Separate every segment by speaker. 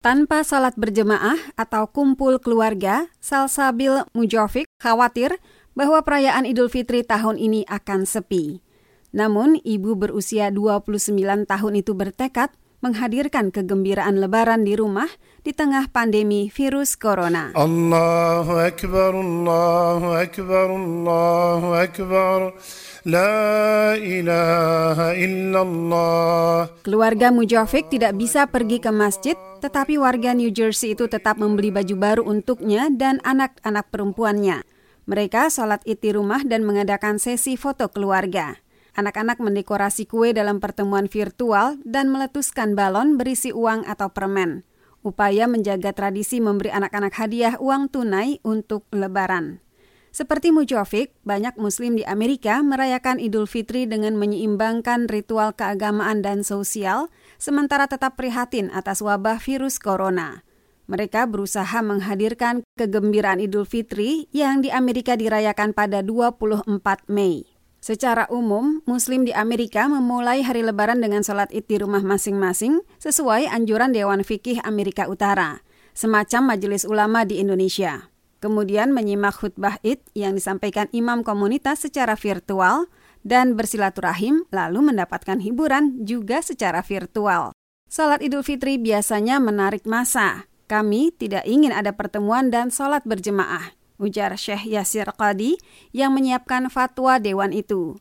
Speaker 1: Tanpa salat berjemaah atau kumpul keluarga, Salsabil Mujofik khawatir bahwa perayaan Idul Fitri tahun ini akan sepi. Namun, ibu berusia 29 tahun itu bertekad menghadirkan kegembiraan lebaran di rumah di tengah pandemi virus corona.
Speaker 2: Allahu Akbar, Allahu Akbar, Allahu Akbar. La ilaha illallah.
Speaker 1: Keluarga Mujafik tidak bisa pergi ke masjid, tetapi warga New Jersey itu tetap membeli baju baru untuknya dan anak-anak perempuannya. Mereka sholat id di rumah dan mengadakan sesi foto keluarga. Anak-anak mendekorasi kue dalam pertemuan virtual dan meletuskan balon berisi uang atau permen. Upaya menjaga tradisi memberi anak-anak hadiah uang tunai untuk lebaran. Seperti Mujofik, banyak muslim di Amerika merayakan Idul Fitri dengan menyeimbangkan ritual keagamaan dan sosial, sementara tetap prihatin atas wabah virus corona. Mereka berusaha menghadirkan kegembiraan Idul Fitri yang di Amerika dirayakan pada 24 Mei. Secara umum, Muslim di Amerika memulai hari Lebaran dengan sholat id di rumah masing-masing sesuai anjuran Dewan Fikih Amerika Utara, semacam majelis ulama di Indonesia kemudian menyimak khutbah id yang disampaikan imam komunitas secara virtual dan bersilaturahim lalu mendapatkan hiburan juga secara virtual. Salat Idul Fitri biasanya menarik masa. Kami tidak ingin ada pertemuan dan salat berjemaah, ujar Syekh Yasir Qadi yang menyiapkan fatwa dewan itu.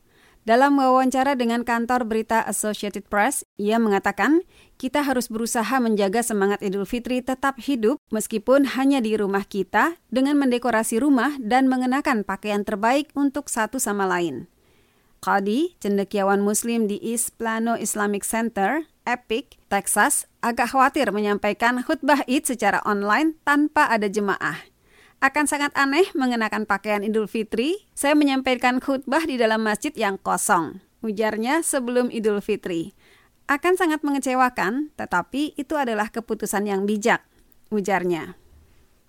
Speaker 1: Dalam wawancara dengan kantor berita Associated Press, ia mengatakan, kita harus berusaha menjaga semangat Idul Fitri tetap hidup meskipun hanya di rumah kita dengan mendekorasi rumah dan mengenakan pakaian terbaik untuk satu sama lain. Qadi, cendekiawan muslim di East Plano Islamic Center, Epic, Texas, agak khawatir menyampaikan khutbah Id secara online tanpa ada jemaah akan sangat aneh mengenakan pakaian Idul Fitri. Saya menyampaikan khutbah di dalam masjid yang kosong. Ujarnya sebelum Idul Fitri. Akan sangat mengecewakan, tetapi itu adalah keputusan yang bijak. Ujarnya.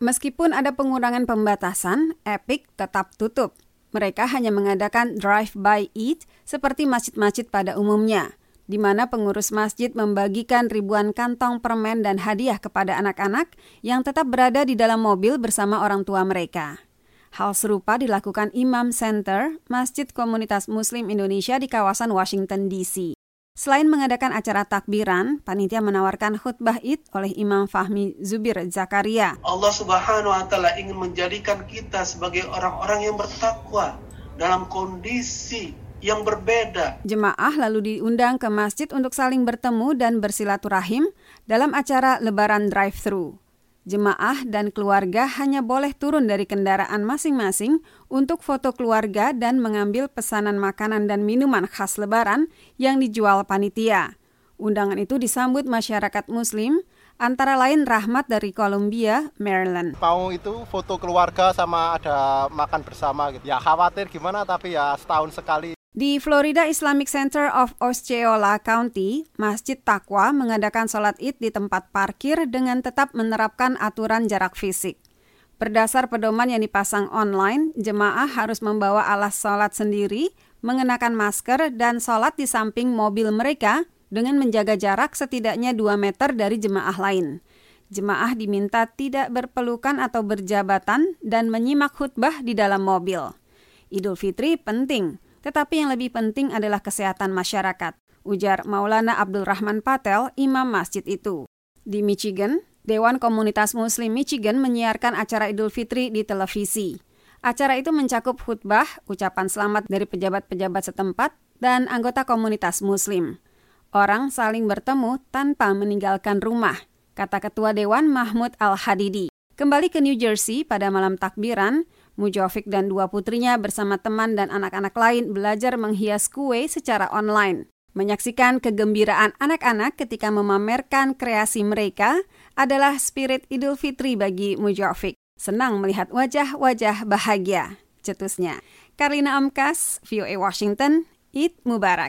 Speaker 1: Meskipun ada pengurangan pembatasan, Epic tetap tutup. Mereka hanya mengadakan drive-by eat seperti masjid-masjid pada umumnya di mana pengurus masjid membagikan ribuan kantong permen dan hadiah kepada anak-anak yang tetap berada di dalam mobil bersama orang tua mereka. Hal serupa dilakukan Imam Center, Masjid Komunitas Muslim Indonesia di kawasan Washington DC. Selain mengadakan acara takbiran, panitia menawarkan khutbah Id oleh Imam Fahmi Zubir Zakaria.
Speaker 3: Allah Subhanahu wa taala ingin menjadikan kita sebagai orang-orang yang bertakwa dalam kondisi yang berbeda.
Speaker 1: Jemaah lalu diundang ke masjid untuk saling bertemu dan bersilaturahim dalam acara lebaran drive-thru. Jemaah dan keluarga hanya boleh turun dari kendaraan masing-masing untuk foto keluarga dan mengambil pesanan makanan dan minuman khas lebaran yang dijual panitia. Undangan itu disambut masyarakat muslim, antara lain Rahmat dari Columbia, Maryland.
Speaker 4: Mau itu foto keluarga sama ada makan bersama gitu. Ya khawatir gimana tapi ya setahun sekali
Speaker 1: di Florida Islamic Center of Osceola County, Masjid Takwa mengadakan sholat id di tempat parkir dengan tetap menerapkan aturan jarak fisik. Berdasar pedoman yang dipasang online, jemaah harus membawa alas sholat sendiri, mengenakan masker, dan sholat di samping mobil mereka dengan menjaga jarak setidaknya 2 meter dari jemaah lain. Jemaah diminta tidak berpelukan atau berjabatan dan menyimak khutbah di dalam mobil. Idul Fitri penting, tetapi yang lebih penting adalah kesehatan masyarakat, ujar Maulana Abdul Rahman Patel, imam masjid itu. Di Michigan, Dewan Komunitas Muslim Michigan menyiarkan acara Idul Fitri di televisi. Acara itu mencakup khutbah, ucapan selamat dari pejabat-pejabat setempat, dan anggota komunitas Muslim. Orang saling bertemu tanpa meninggalkan rumah, kata Ketua Dewan Mahmud Al-Hadidi. Kembali ke New Jersey pada malam takbiran, Mujofik dan dua putrinya bersama teman dan anak-anak lain belajar menghias kue secara online. Menyaksikan kegembiraan anak-anak ketika memamerkan kreasi mereka adalah spirit Idul Fitri bagi Mujofik. Senang melihat wajah-wajah bahagia, cetusnya. Karina Amkas, VOA Washington, Id Mubarak.